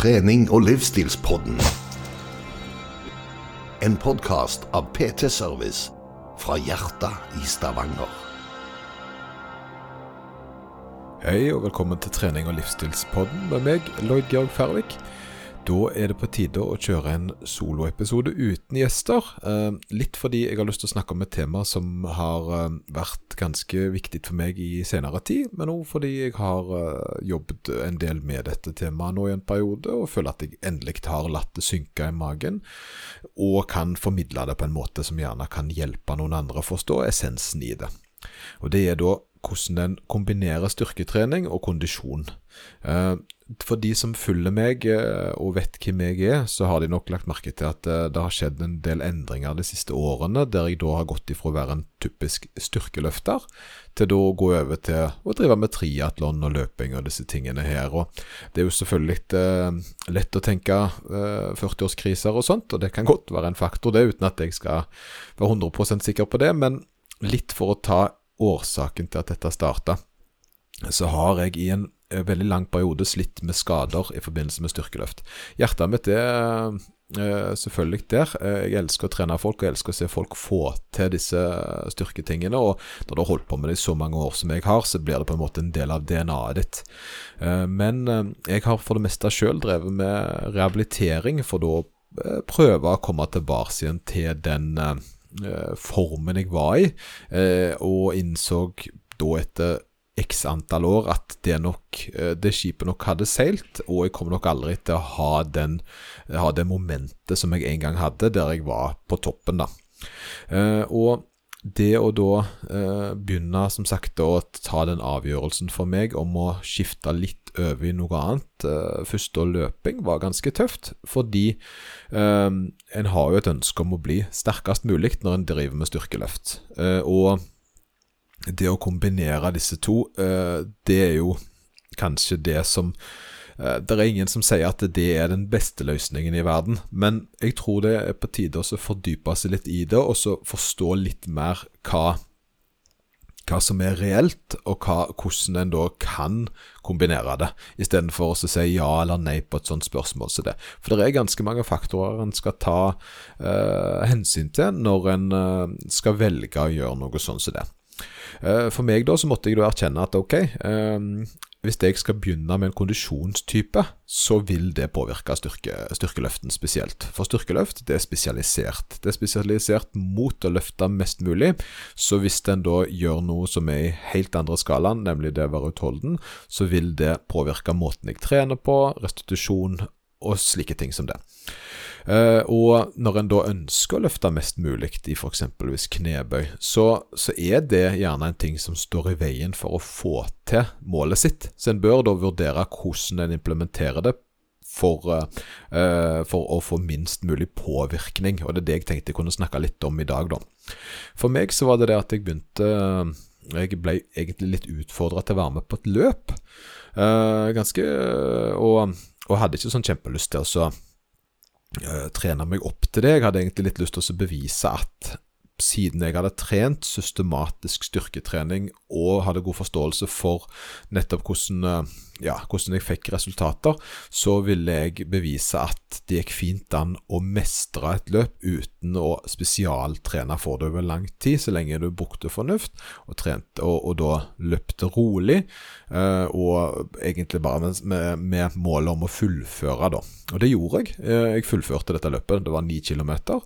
trening- og livsstilspodden. En podkast av PT Service fra hjertet i Stavanger. Hei og velkommen til trening- og livsstilspodden med meg, Lloyd Georg Færvik. Da er det på tide å kjøre en soloepisode uten gjester. Eh, litt fordi jeg har lyst til å snakke om et tema som har eh, vært ganske viktig for meg i senere tid, men òg fordi jeg har eh, jobbet en del med dette temaet nå i en periode, og føler at jeg endelig har latt det synke i magen, og kan formidle det på en måte som gjerne kan hjelpe noen andre å forstå essensen i det. Og det er da hvordan den kombinerer styrketrening og kondisjon. For de som følger meg eh, og vet hvem jeg er, så har de nok lagt merke til at eh, det har skjedd en del endringer de siste årene, der jeg da har gått ifra å være en typisk styrkeløfter, til da å gå over til å drive med triatlon og løping og disse tingene her. Og det er jo selvfølgelig litt lett å tenke eh, 40-årskriser og sånt, og det kan godt være en faktor, det, uten at jeg skal være 100% sikker på det, men litt for å ta årsaken til at dette starta, så har jeg i en Eh, veldig lang periode slitt med skader i forbindelse med styrkeløft. Hjertet mitt er uh, selvfølgelig der. Uh, jeg elsker å trene folk, og jeg elsker å se folk få til disse styrketingene. Og når du har holdt på med det i så mange år som jeg har, så blir det på en måte en del av DNA-et ditt. Men jeg har for det meste sjøl drevet med rehabilitering, for da prøve å komme tilbake igjen til den formen jeg var i, og innså da etter x antall år at det nok eh, det skipet nok hadde seilt, og jeg kommer nok aldri til å ha, den, ha det momentet som jeg en gang hadde, der jeg var på toppen, da. Eh, og det å da eh, begynne som sagt å ta den avgjørelsen for meg om å skifte litt over i noe annet, eh, første løping, var ganske tøft. Fordi eh, en har jo et ønske om å bli sterkest mulig når en driver med styrkeløft. Eh, og det å kombinere disse to, eh, det er jo kanskje det som Det er ingen som sier at det er den beste løsningen i verden, men jeg tror det er på tide å fordype seg litt i det, og så forstå litt mer hva hva som er reelt, og hva, hvordan en da kan kombinere det, istedenfor å si ja eller nei på et sånt spørsmål som det. For det er ganske mange faktorer en skal ta uh, hensyn til når en uh, skal velge å gjøre noe sånn som det. Eh, for meg da, så måtte jeg da erkjenne at ok, ehm, hvis jeg skal begynne med en kondisjonstype, så vil det påvirke styrke, styrkeløften spesielt. For styrkeløft det er spesialisert. Det er spesialisert mot å løfte mest mulig. Så hvis en da gjør noe som er i helt andre skalaen, nemlig det å være utholden, så vil det påvirke måten jeg trener på, restitusjon og slike ting som det. Uh, og når en da ønsker å løfte mest mulig i f.eks. knebøy, så, så, er det gjerne en ting som står i veien for å få til målet sitt. Så en bør da vurdere hvordan en implementerer det for, uh, for, å få minst mulig påvirkning. Og det er det jeg tenkte jeg kunne snakke litt om i dag, da. For meg så var det det at jeg begynte Jeg ble egentlig litt utfordra til å være med på et løp. Uh, ganske og, og hadde ikke sånn kjempelyst til å trene meg opp til det. Jeg hadde egentlig litt lyst til å bevise at siden jeg hadde trent systematisk styrketrening og hadde god forståelse for nettopp hvordan, eh, ja, hvordan jeg fikk resultater, så ville jeg bevise at det gikk fint an å mestre et løp uten å spesialtrene for det over lang tid, så lenge du brukte fornuft og trente og, og da løpte rolig, uh, og egentlig bare med, med, med målet om å fullføre, da. Og det gjorde jeg. Eh, jeg fullførte dette løpet. Det var ni kilometer.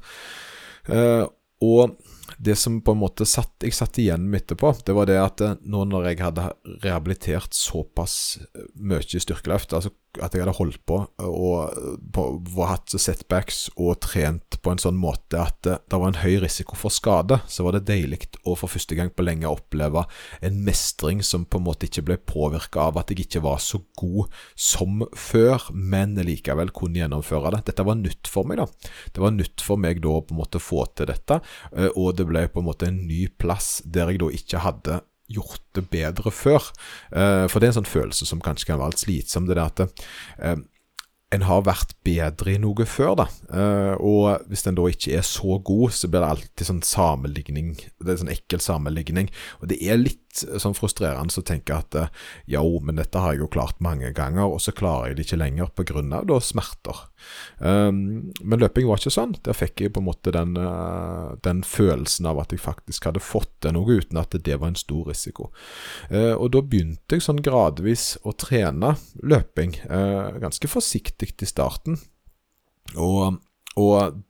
Og det som på en måte satt, jeg satt igjen med etterpå, det var det at eh, nå når jeg hadde rehabilitert såpass eh, mye styrkeløft, altså at jeg hadde holdt på og på, hatt setbacks og trent på en sånn måte at det, det var en høy risiko for skade, så var det deilig å for første gang på lenge oppleve en mestring som på en måte ikke ble påvirka av at jeg ikke var så god som før, men likevel kunne gjennomføre det. Dette var nytt for meg, da. Det var nytt for meg da å på en måte få til dette, eh, og det ble på en måte en ny plass der jeg da ikke hadde gjort det bedre før. Uh, for det er en sånn følelse som kanskje kan være litt slitsom. Det der at uh, en har vært bedre i noe før, da. Uh, og hvis den da ikke er så god, så blir det alltid sånn sammenligning. Det er sånn ekkel sammenligning. Og det er litt sånn frustrerende å tenke at uh, jo, men dette har jeg jo klart mange ganger, og så klarer jeg det ikke lenger pga. da smerter. Um, men løping var ikke sånn. Der fikk jeg på en måte den, uh, den, følelsen av at jeg faktisk hadde fått til noe, uten at det var en stor risiko. og da begynte jeg sånn gradvis å trene løping, ganske forsiktig i starten. Og, og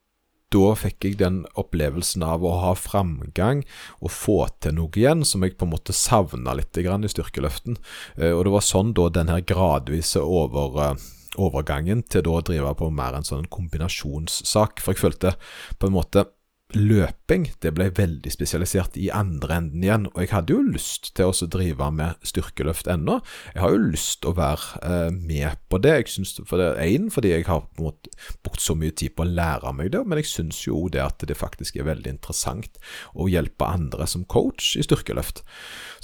da fikk jeg den opplevelsen av å ha framgang og få til noe igjen, som jeg på en måte savna litt i styrkeløften. Eh, og det var sånn da den her gradvise over, eh, overgangen til da å drive på mer en sånn kombinasjonssak. For jeg følte på en måte løping det ble veldig spesialisert i andre enden igjen. Og jeg hadde jo lyst til å drive med styrkeløft ennå. Jeg har jo lyst til å være eh, med på det. Jeg synes, for det er en, fordi jeg har på en måte brukt så mye tid på å lære meg det, men jeg syns jo det at det faktisk er veldig interessant å hjelpe andre som coach i styrkeløft.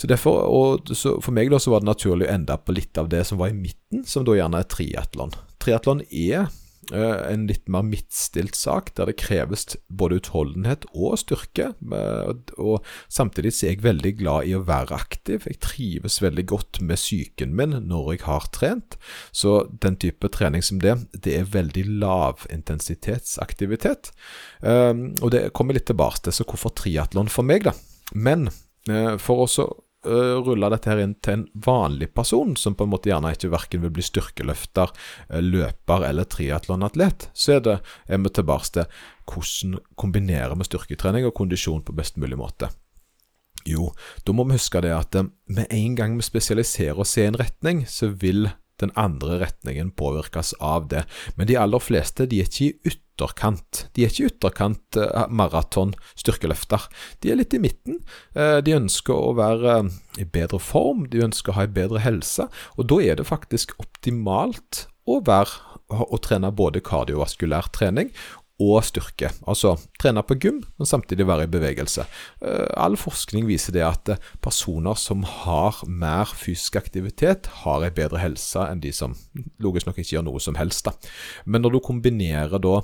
Så derfor, og så For meg da så var det naturlig å ende på litt av det som var i midten, som da gjerne er triatlon. Triatlon er en litt mer midtstilt sak, der det kreves både utholdenhet og styrke. Og samtidig er jeg veldig glad i å være aktiv. Jeg trives veldig godt med psyken min når jeg har trent. Så den type trening som det, det er veldig lav intensitetsaktivitet. og det kommer litt tilbake til, så hvorfor triatlon for meg, da? Men eh, for også uh, rulle dette her inn til en vanlig person, som på en måte gjerne ikke verken vil bli styrkeløfter, uh, løper eller triatlonatlet, så er, det, er vi tilbake til hvordan kombinerer vi styrketrening og kondisjon på best mulig måte. Jo, da må vi huske det at uh, med en gang vi spesialiserer oss i en retning, så vil den andre retningen påvirkes av det. Men de aller fleste de er ikke i ytterkant. De er ikke ytterkant eh, maraton styrkeløfter. De er litt i midten. Eh, de ønsker å være eh, i bedre form, de ønsker å ha en bedre helse. Og da er det faktisk optimalt å være å trene både kardiovaskulær trening og styrke. Altså trene på gym, men samtidig være i bevegelse. Eh, all forskning viser det at eh, personer som har mer fysisk aktivitet, har en bedre helse enn de som logisk nok ikke gjør noe som helst. Da. Men når du kombinerer da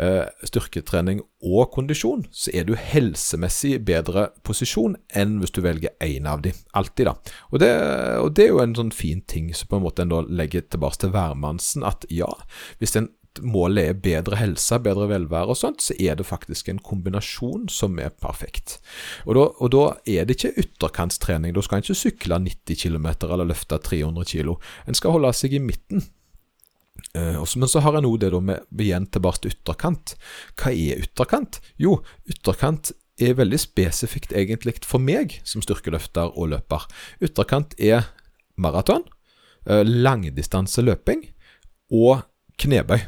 eh, styrketrening og kondisjon, så er du helsemessig i bedre posisjon enn hvis du velger én av de. Alltid, da. Og det, og det, er jo en sånn fin ting som på en måte en da legger tilbake til hvermannsen, at ja, hvis en målet er bedre helse, bedre velvære og sånt, så er det faktisk en kombinasjon som er perfekt. Og da, og da er det ikke ytterkantstrening. Da skal en ikke sykle 90 km eller løfte 300 kg. En skal holde seg i midten. Uh, men så har en òg det med igjen tilbake til ytterkant. Hva er ytterkant? Jo, ytterkant er veldig spesifikt egentlig for meg som styrkeløfter og løper. Ytterkant er maraton, uh, langdistanseløping og knebøy.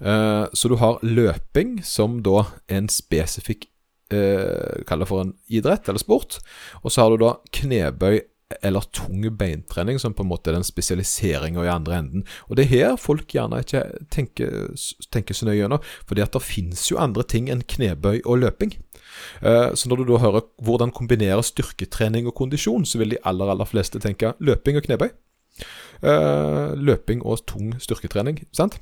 Eh, så du har løping, som da en spesifikk uh, Kall det for en idrett eller sport. Og så har du da knebøy eller tung beintrening, som på en måte er den spesialiseringa i andre enden. Og det er her folk gjerne ikke tenker, tenker så nøye gjennom, fordi at det finnes jo andre ting enn knebøy og løping. Uh, så når du da hører hvordan kombinere styrketrening og kondisjon, så vil de aller, aller fleste tenke løping og knebøy. Løping og tung styrketrening, sant?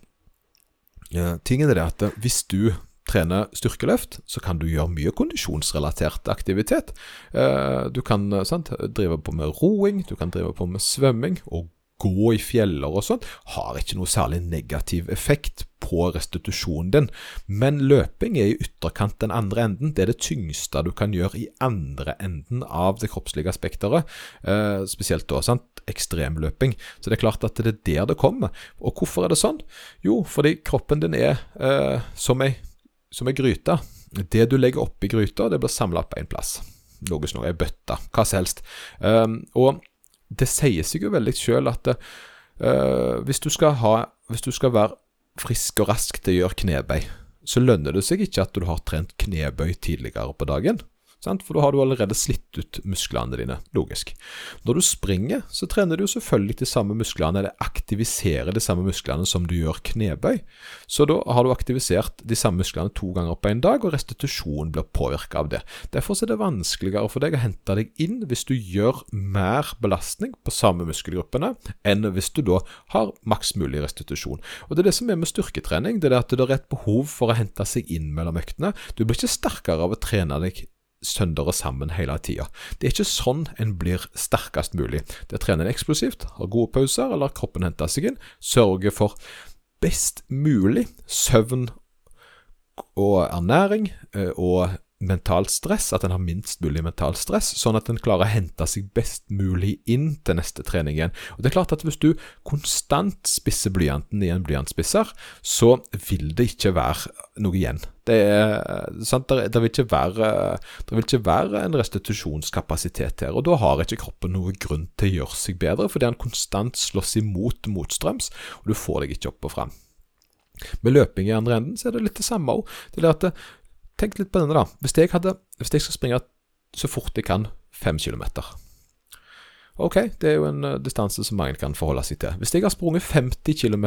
Tingen er det at hvis du trener styrkeløft, så kan du gjøre mye kondisjonsrelatert aktivitet. Eh, du kan sant, drive på med roing, du kan drive på med svømming og gå i fjeller og sånn. Har ikke noe særlig negativ effekt på restitusjonen din. Men løping er i ytterkant den andre enden. Det er det tyngste du kan gjøre i andre enden av det kroppslige spekteret. Eh, spesielt da sant? ekstremløping. Så det er klart at det er der det kommer. Og hvorfor er det sånn? Jo, fordi kroppen din er eh, som ei gryte. Det du legger oppi gryta, det blir samla på én plass. Noe som ei bøtte, hva som helst. Eh, og det sier seg jo veldig sjøl at uh, hvis, du ha, hvis du skal være frisk og rask til å gjøre knebøy, så lønner det seg ikke at du har trent knebøy tidligere på dagen. Sant? for da har du allerede slitt ut musklene dine, logisk. Når du springer, så trener du selvfølgelig de samme musklene, eller aktiviserer de samme musklene som du gjør knebøy. Så da har du aktivisert de samme musklene to ganger på en dag, og restitusjonen blir påvirka av det. Derfor er det vanskeligere for deg å hente deg inn hvis du gjør mer belastning på samme muskelgruppene enn hvis du da har maks mulig restitusjon. Og Det er det som er med styrketrening, det er at det er et behov for å hente seg inn mellom øktene. Du blir ikke sterkere av å trene deg sønder og sammen hele tida. Det er ikke sånn en blir sterkest mulig. Det er å trene eksplosivt, ha gode pauser, eller kroppen henter seg inn, sørge for best mulig søvn og ernæring eh, og mentalt stress, at en har minst mulig mentalt stress, sånn at en klarer å hente seg best mulig inn til neste trening igjen. Og det er klart at Hvis du konstant spisser blyanten i en blyantspisser, så vil det ikke være noe igjen. Det, er, sant? Det, det, vil være, det, vil ikke være, en restitusjonskapasitet her. og Da har ikke kroppen noen grunn til å gjøre seg bedre, fordi han konstant slåss imot motstrøms, og du får deg ikke opp og fram. Med løping i andre enden så er det litt det samme òg. Tenk litt på denne, da. Hvis jeg, hadde, hvis jeg skal springe så fort jeg kan, fem kilometer Ok, det er jo en uh, distanse som mange kan forholde seg til. Hvis jeg har sprunget 50 km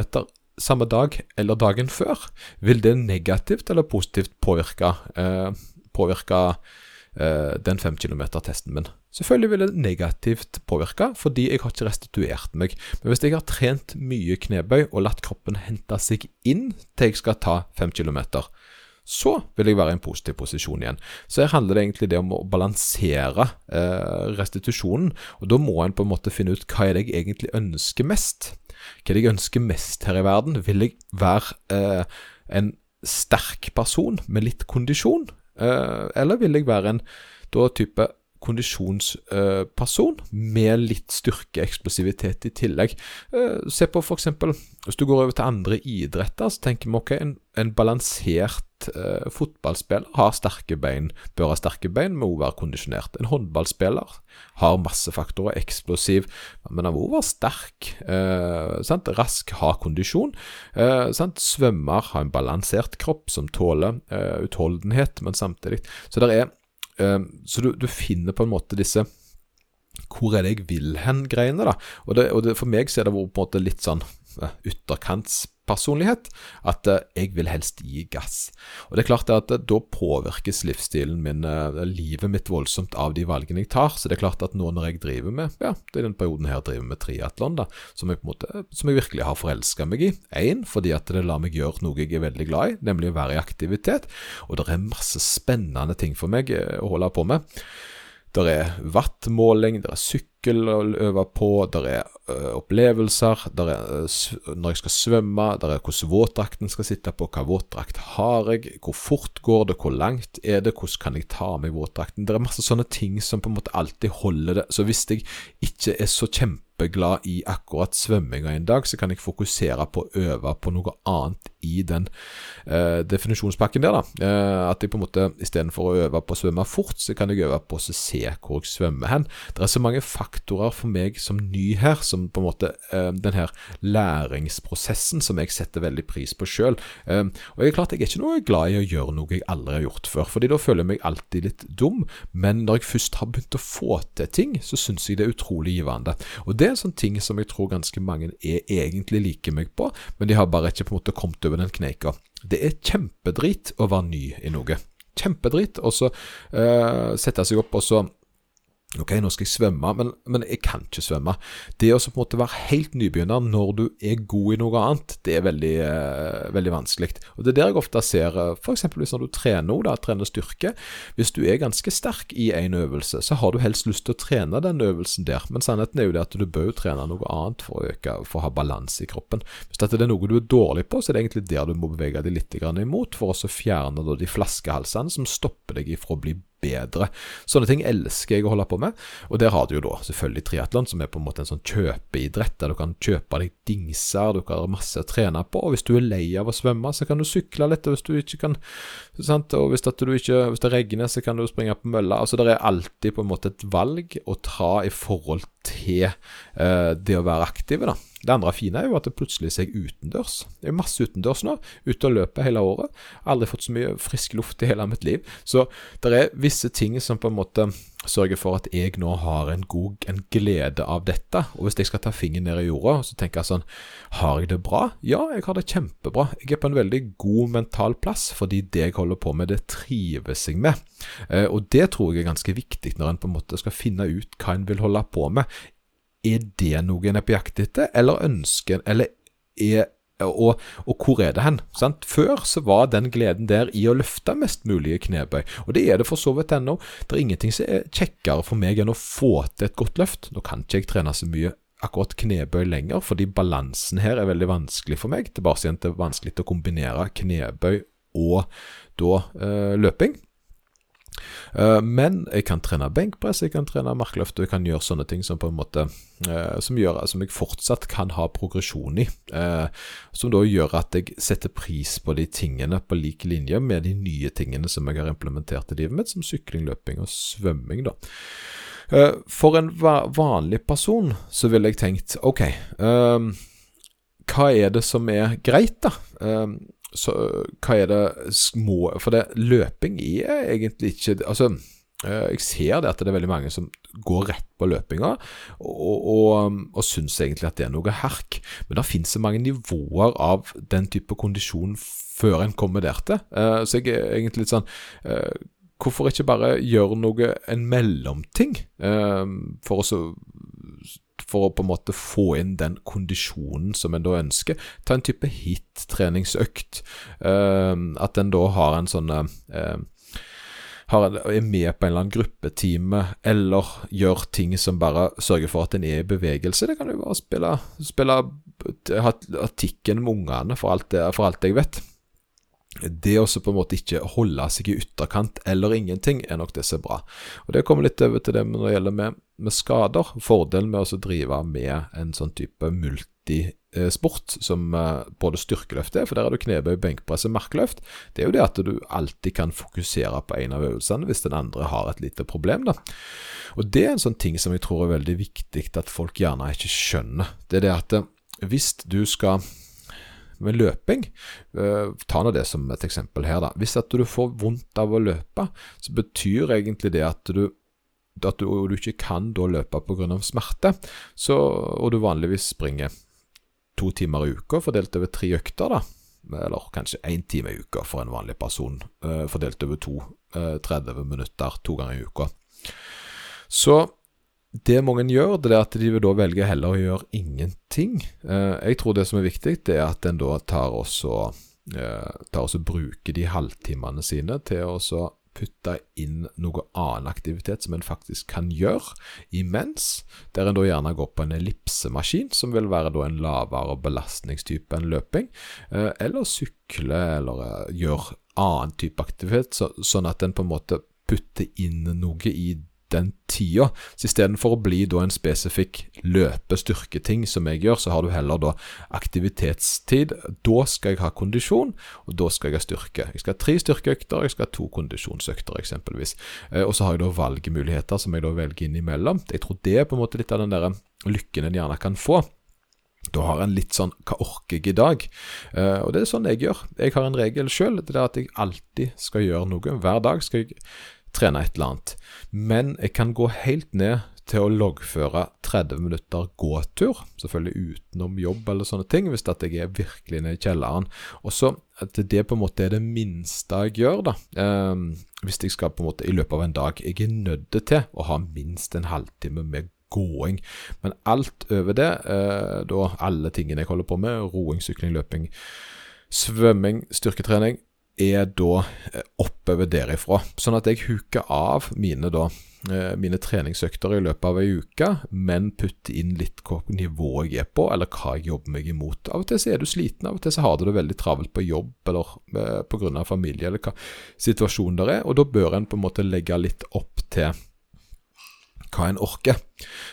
samme dag eller dagen før, vil det negativt eller positivt påvirke, uh, påvirke uh, den 5 km-testen min? Selvfølgelig vil det negativt påvirke, fordi jeg har ikke restituert meg. Men hvis jeg har trent mye knebøy og latt kroppen hente seg inn til jeg skal ta 5 km, så vil jeg være i en positiv posisjon igjen. Så her handler det egentlig det om å balansere eh, restitusjonen, og da må en på en måte finne ut hva er det jeg egentlig ønsker mest. Hva er det jeg ønsker mest her i verden? Vil jeg være eh, en sterk person med litt kondisjon, eh, eller vil jeg være en da type kondisjonsperson med litt styrke, eksplosivitet i tillegg. Eh, se på f.eks. hvis du går over til andre idretter, så tenker vi ok, en, en balansert eh, fotballspiller har sterke bein, bør ha sterke bein, må også være kondisjonert. En håndballspiller har massefaktorer, eksplosiv, men han må også være sterk. Eh, rask, ha kondisjon. Eh, Svømmer har en balansert kropp som tåler eh, utholdenhet, men samtidig Så det er så du, du, finner på en måte disse hvor er det jeg vil hen-greiene, da. Og, det, og det, for meg så er det på en måte litt sånn uh, ytterkantspersonlighet. At uh, jeg vil helst gi gass. Og det er klart at uh, da påvirkes livsstilen min, livet mitt, voldsomt av de valgene jeg tar. Så det er klart at nå når jeg driver med ja, det er den perioden her driver med triatlon, som jeg, på en måte, som jeg virkelig har forelska meg i. Én, fordi at det lar meg gjøre noe jeg er veldig glad i, nemlig å være i aktivitet. Og det er masse spennende ting for meg å holde på med. Det er wattmåling, det er sykkel å øve på, der er uh, opplevelser, der er uh, når jeg skal svømme, der er hvordan våtdrakten skal sitte på, hva våtdrakt har jeg, hvor fort går det, hvor langt er det, hvordan kan jeg ta av meg våtdrakten. Det er masse sånne ting som på en måte alltid holder det. Så hvis jeg ikke er så kjempeglad i akkurat svømminga en dag, så kan jeg fokusere på å øve på noe annet i den uh, definisjonspakken der. da. At jeg på en måte istedenfor å øve på å svømme fort, så kan jeg øve på å se hvor jeg svømmer hen. Det er så mange faktorer for meg som ny her, som på en måte eh, den her læringsprosessen som jeg setter veldig pris på sjøl. Eh, og jeg er klart jeg er ikke noe glad i å gjøre noe jeg aldri har gjort før, fordi da føler jeg meg alltid litt dum. Men når jeg først har begynt å få til ting, så syns jeg det er utrolig givende. Og det er sånne ting som jeg tror ganske mange er egentlig liker meg på, men de har bare ikke på en måte kommet over den kneika. Det er kjempedrit å være ny i noe. Kjempedrit. Og så uh, sette seg opp og så Ok, nå skal jeg svømme, men, men, jeg kan ikke svømme. Det å på en måte være helt nybegynner når du er god i noe annet, det er veldig, eh, veldig vanskelig. Og Det er der jeg ofte ser eh, f.eks. hvis du trener, da, trener styrke. Hvis du er ganske sterk i en øvelse, så har du helst lyst til å trene den øvelsen der. Men sannheten er jo det at du bør trene noe annet for å, øke, for å ha balanse i kroppen. Hvis det er noe du er dårlig på, så er det egentlig der du må bevege deg litt imot, for å fjerne de flaskehalsene som stopper deg ifra å bli bedre. Sånne ting elsker jeg å holde på med. Og der har du jo da selvfølgelig triatlon, som er på en måte en sånn kjøpeidrett, der du kan kjøpe deg dingser, du kan ha masse å trene på. Og hvis du er lei av å svømme, så kan du sykle litt. Og hvis du ikke kan sant? Og hvis, ikke, hvis det regner, så kan du springe på mølla. Altså det er alltid på en måte et valg å ta i forhold til uh, det å være aktiv, da. Det andre fine er jo at det plutselig er utendørs. Det er masse utendørs nå. Ute og løper hele året. Aldri fått så mye frisk luft i hele mitt liv. Så det er visse ting som på en måte sørger for at jeg nå har en god en glede av dette. Og hvis jeg skal ta fingeren ned i jorda, så tenker jeg sånn Har jeg det bra? Ja, jeg har det kjempebra. Jeg er på en veldig god mental plass, fordi det jeg holder på med, det trives jeg med. Eh, og det tror jeg er ganske viktig når en på en måte skal finne ut hva en vil holde på med. Er det noe en er på jakt etter, eller ønsker en Eller er og, og, hvor er det hen? Sant? Før så var den gleden der i å løfte mest mulig knebøy, og det er det for så vidt ennå. Det er ingenting som er kjekkere for meg enn å få til et godt løft. Nå kan ikke jeg trene så mye akkurat knebøy lenger, fordi balansen her er veldig vanskelig for meg. Tilbake igjen til vanskelig å kombinere knebøy og da øh, løping. Uh, men jeg kan trene benkpress, jeg kan trene markløft, og jeg kan gjøre sånne ting som på en måte uh, som, gjør, som jeg fortsatt kan ha progresjon i. Uh, som da gjør at jeg setter pris på de tingene på lik linje med de nye tingene som jeg har implementert i livet mitt, som sykling, løping og svømming. da. For en vanlig person så ville jeg tenkt OK, hva er det som er greit, da? Så hva er det små For det, løping er egentlig ikke Altså, eh, jeg ser det at det er veldig mange som går rett på løpinga, og, og, og syns egentlig at det er noe herk. Men det finnes så mange nivåer av den type kondisjon før en kommer der til. Uh, så jeg er egentlig litt sånn uh, Hvorfor ikke bare gjøre noe, en mellomting, for å for å på en måte få inn den kondisjonen som en da ønsker. Ta en type hit-treningsøkt. Uh, at en da har en sånn har, er med på en eller annen gruppetime, eller gjør ting som bare sørger for at en er i bevegelse. Det kan jo være å spille, spille ha med ungene, for alt, det, for alt jeg vet det å på en måte ikke holde seg i ytterkant eller ingenting, er nok det som er bra. Og Det kommer litt over til det når det gjelder med, med skader. Fordelen med å drive med en sånn type multisport som uh, både styrkeløft er, for der er du knebøy, benkpress og markløft, det er jo det at du alltid kan fokusere på en av øvelsene hvis den andre har et lite problem. da. Og Det er en sånn ting som jeg tror er veldig viktig at folk gjerne ikke skjønner. Det er det at uh, hvis du skal med løping, uh, ta nå det som et eksempel her, da. Hvis at du får vondt av å løpe, så betyr egentlig det at du at du, du ikke kan da løpe pga. smerte, så, og du vanligvis springer to timer i uka fordelt over tre økter, da, eller kanskje én time i uka for en vanlig person, uh, fordelt over to uh, 30 minutter to ganger i uka. Så det mange gjør, det er at de vil da velge heller å gjøre ingenting. Eh, jeg tror det som er viktig, det er at en da tar også, eh, tar også bruker de halvtimene sine til å putte inn noe annen aktivitet som en faktisk kan gjøre imens, der en da gjerne går på en ellipsemaskin, som vil være da en lavere belastningstype enn løping, eh, eller sykle, eller gjøre annen type aktivitet, så, sånn at en på en måte putter inn noe i den tida. Så istedenfor å bli da en spesifikk løpe-styrketing som jeg gjør, så har du heller da aktivitetstid. Da skal jeg ha kondisjon, og da skal jeg ha styrke. Jeg skal ha tre styrkeøkter, jeg skal ha to kondisjonsøkter eksempelvis. Eh, og så har jeg da valgmuligheter som jeg da velger innimellom. Jeg tror det er på en måte litt av den der lykken en gjerne kan få. Da har en litt sånn Hva orker jeg i dag? Uh, og det er sånn jeg gjør. Jeg har en regel sjøl. Det er at jeg alltid skal gjøre noe. Hver dag skal jeg trene et eller annet. Men jeg kan gå helt ned til å loggføre 30 minutter gåtur, selvfølgelig utenom jobb eller sånne ting, hvis at jeg er virkelig nede i kjelleren. Og så at det på en måte er det minste jeg gjør, da. Eh, hvis jeg skal på en måte i løpet av en dag. Jeg er nødt til å ha minst en halvtime med gåing. Men alt over det, eh, da alle tingene jeg holder på med, roing, sykling, løping, svømming, styrketrening, er da eh, oppover derifra. Sånn at jeg huker av mine, da, eh, mine treningsøkter i løpet av ei uke, men putter inn litt hva nivå jeg er på, eller hva jeg jobber meg imot. Av og til så er du sliten, av og til så har du det veldig travelt på jobb eller eh, pga. familie, eller hva situasjonen der er, og da bør en på en måte legge litt opp til hva en orker.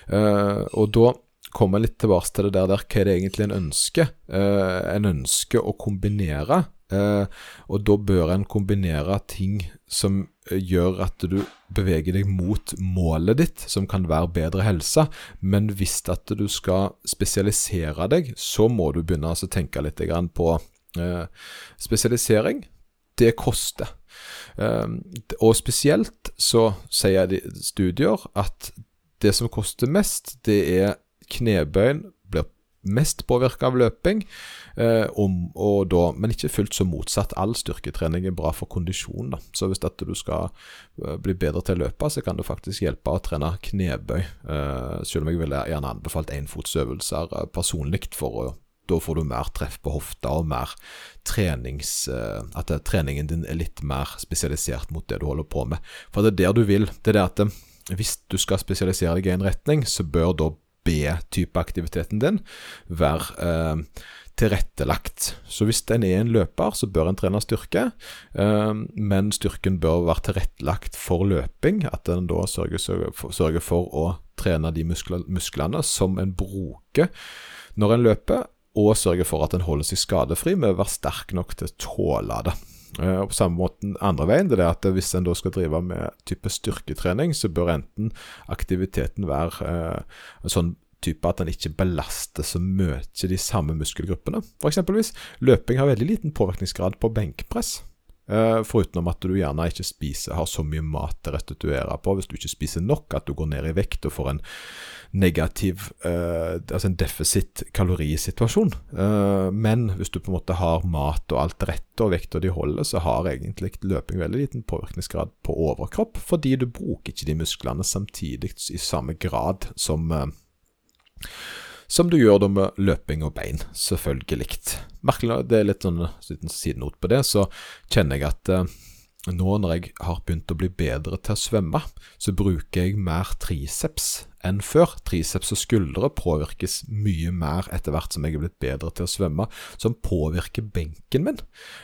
Og da kommer litt tilbake til det der, der hva er det egentlig en ønsker? En ønsker å kombinere og da bør en kombinere ting som eh, gjør at du beveger deg mot målet ditt, som kan være bedre helse. Men hvis at du skal spesialisere deg, så må du begynne å tenke litt på eh, spesialisering. Det koster. og spesielt så sier studier at det som koster mest, det er knebøyen mest påvirka av løping, eh, om, da, men ikke fullt så motsatt. All styrketrening er bra for kondisjon. Da. Så hvis at du skal eh, bli bedre til å løpe, så kan det faktisk hjelpe å trene knebøy. Eh, selv om jeg ville gjerne anbefalt enfotsøvelser personlig, for å da får du mer treff på hofta og mer trenings... At treningen din er litt mer spesialisert mot det du holder på med. For det er der du vil. Det er det at hvis du skal spesialisere deg i en retning, så bør da B-type aktiviteten din være eh, tilrettelagt. Så hvis en er en løper, så bør en trene styrke, eh, men styrken bør være tilrettelagt for løping. At en da sørger, sørger for å trene de musklene som en bruker når en løper, og sørger for at en holder seg skadefri med å være sterk nok til å tåle det. Eh, og på samme måte andre veien, det er at hvis en da skal drive med type styrketrening, så bør enten aktiviteten være eh, sånn type at den ikke belaster så mye de samme muskelgruppene. For eksempelvis, løping har veldig liten påvirkningsgrad på benkpress. Uh, foruten at du gjerne ikke spiser, har så mye mat å restituere på. Hvis du ikke spiser nok, at du går ned i vekt og får en negativ, uh, altså en deficit kalorisituasjon. Uh, men hvis du på en måte har mat og alt rett og vekta de holder, så har egentlig løping veldig liten påvirkningsgrad på overkropp, fordi du bruker ikke de musklene samtidig i samme grad som som du gjør da med løping og bein, selvfølgelig. Merkelig, det er litt sånn liten sidenot på det, så kjenner jeg at eh, nå når jeg har begynt å bli bedre til å svømme, så bruker jeg mer triceps enn før. Triceps og skuldre påvirkes mye mer etter hvert som jeg er blitt bedre til å svømme, som påvirker benken min.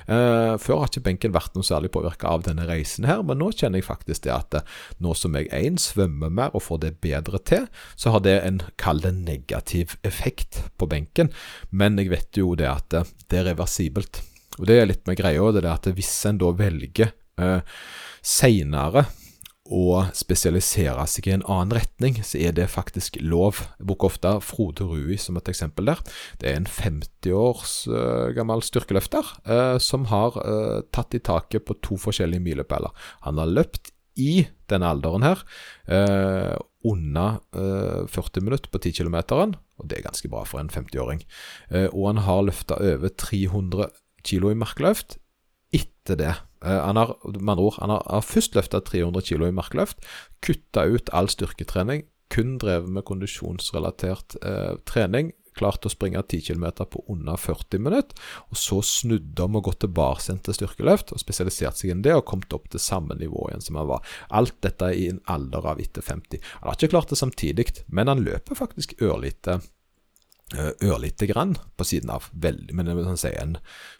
Eh, før har ikke benken vært noe særlig påvirka av denne reisen her, men nå kjenner jeg faktisk det at eh, nå som jeg én svømmer mer og får det bedre til, så har det en, kall det negativ effekt på benken. Men jeg vet jo det at eh, det er reversibelt. Og det er litt med greia, det er at hvis en da velger eh, seinere å spesialisere seg i en annen retning, så er det faktisk lov. Jeg bruker ofte Frode Rui som et eksempel der. Det er en 50 års uh, gammel styrkeløfter uh, som har uh, tatt i taket på to forskjellige milepæler. Han har løpt i denne alderen her under 40 minutter på 10 km, og det er ganske bra for en 50-åring. og han har løfta over 300 kg i markløft etter det. Eh, han har, med andre han har, har først løfta 300 kg i markløft, kutta ut all styrketrening, kun drevet med kondisjonsrelatert eh, trening. Klart å springe 10 km på under 40 minutter, og så snudde om og gått tilbake til styrkeløft og spesialisert seg inn det, og kommet opp til samme nivå igjen som han var. Alt dette i en alder av etter 50. Han har ikke klart det samtidig, men han løper faktisk ørlite ørlite grann på siden av. Veldig, men jeg vil sånn si en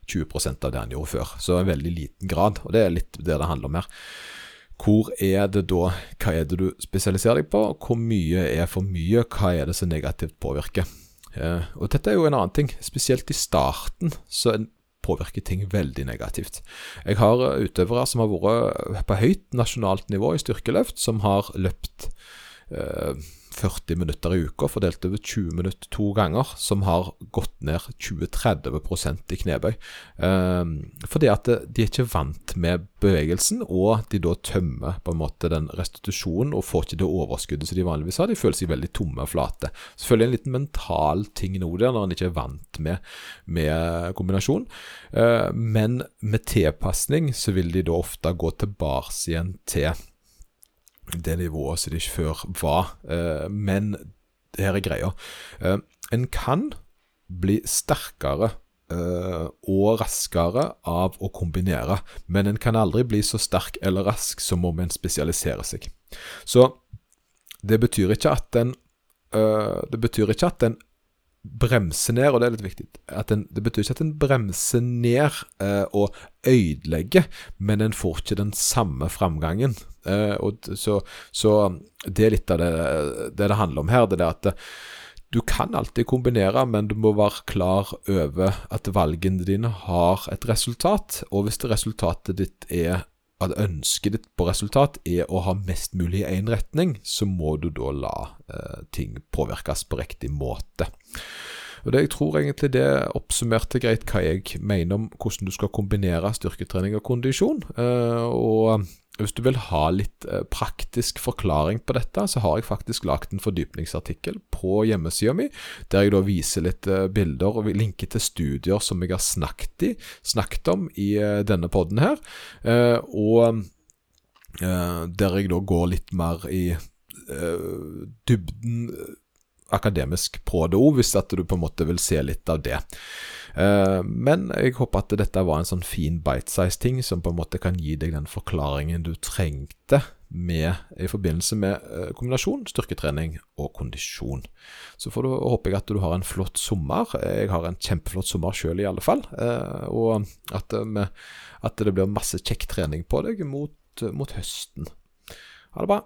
20 av det han gjorde før. Så en veldig liten grad, og det er litt det det handler om her. Hvor er det da Hva er det du spesialiserer deg på? Hvor mye er for mye? Hva er det som negativt påvirker? Eh, og dette er jo en annen ting. Spesielt i starten så påvirker ting veldig negativt. Jeg har utøvere som har vært på høyt nasjonalt nivå i styrkeløft, som har løpt eh, 40 minutter i uka, fordelt over 20 minutter to ganger, som har gått ned 20-30 i knebøy. Um, fordi at de er ikke vant med bevegelsen, og de da tømmer på en måte den restitusjonen og får ikke det overskuddet som de vanligvis har. De føler seg veldig tomme og flate. Selvfølgelig en liten mental ting nå der, når en ikke er vant med, med kombinasjon. Uh, men med tilpasning så vil de da ofte gå tilbake igjen til det nivået som det ikke før var. men men her er greia. Eh, en kan bli sterkere eh, og raskere av å kombinere, men en kan aldri bli så sterk eller rask som om en spesialiserer seg. Så det betyr ikke at en Det betyr ikke at en bremse ned, og det er litt viktig. En, det betyr ikke at en bremser ned eh, og ødelegger, men en får ikke den samme framgangen. Eh, og så, så, det er litt av det, det det handler om her. Det er at du kan alltid kombinere, men du må være klar over at valgene dine har et resultat. Og hvis resultatet ditt er at ønsket ditt på resultat er å ha mest mulig i én retning, så må du da la eh, ting påvirkes på riktig måte. Og det, Jeg tror egentlig det oppsummerte greit hva jeg mener om hvordan du skal kombinere styrketrening og kondisjon. Eh, og hvis du vil ha litt eh, praktisk forklaring på dette, så har jeg faktisk lagd en fordypningsartikkel på hjemmesida mi, der jeg da viser litt eh, bilder og linker til studier som jeg har snakket, i, snakket om i eh, denne poden her. Og der jeg da går litt mer i dybden akademisk på det òg, hvis at du på en måte vil se litt av det. Eh, men jeg håper at dette var en sånn fin bite-size ting som på en måte kan gi deg den forklaringen du trengte med, i forbindelse med eh, kombinasjon styrketrening og kondisjon. Så får du, håper jeg at du har en flott sommer. Jeg har en kjempeflott sommer sjøl i alle fall. Eh, og at, at, det blir masse kjekk trening på deg mot, mot høsten. Ha det bra.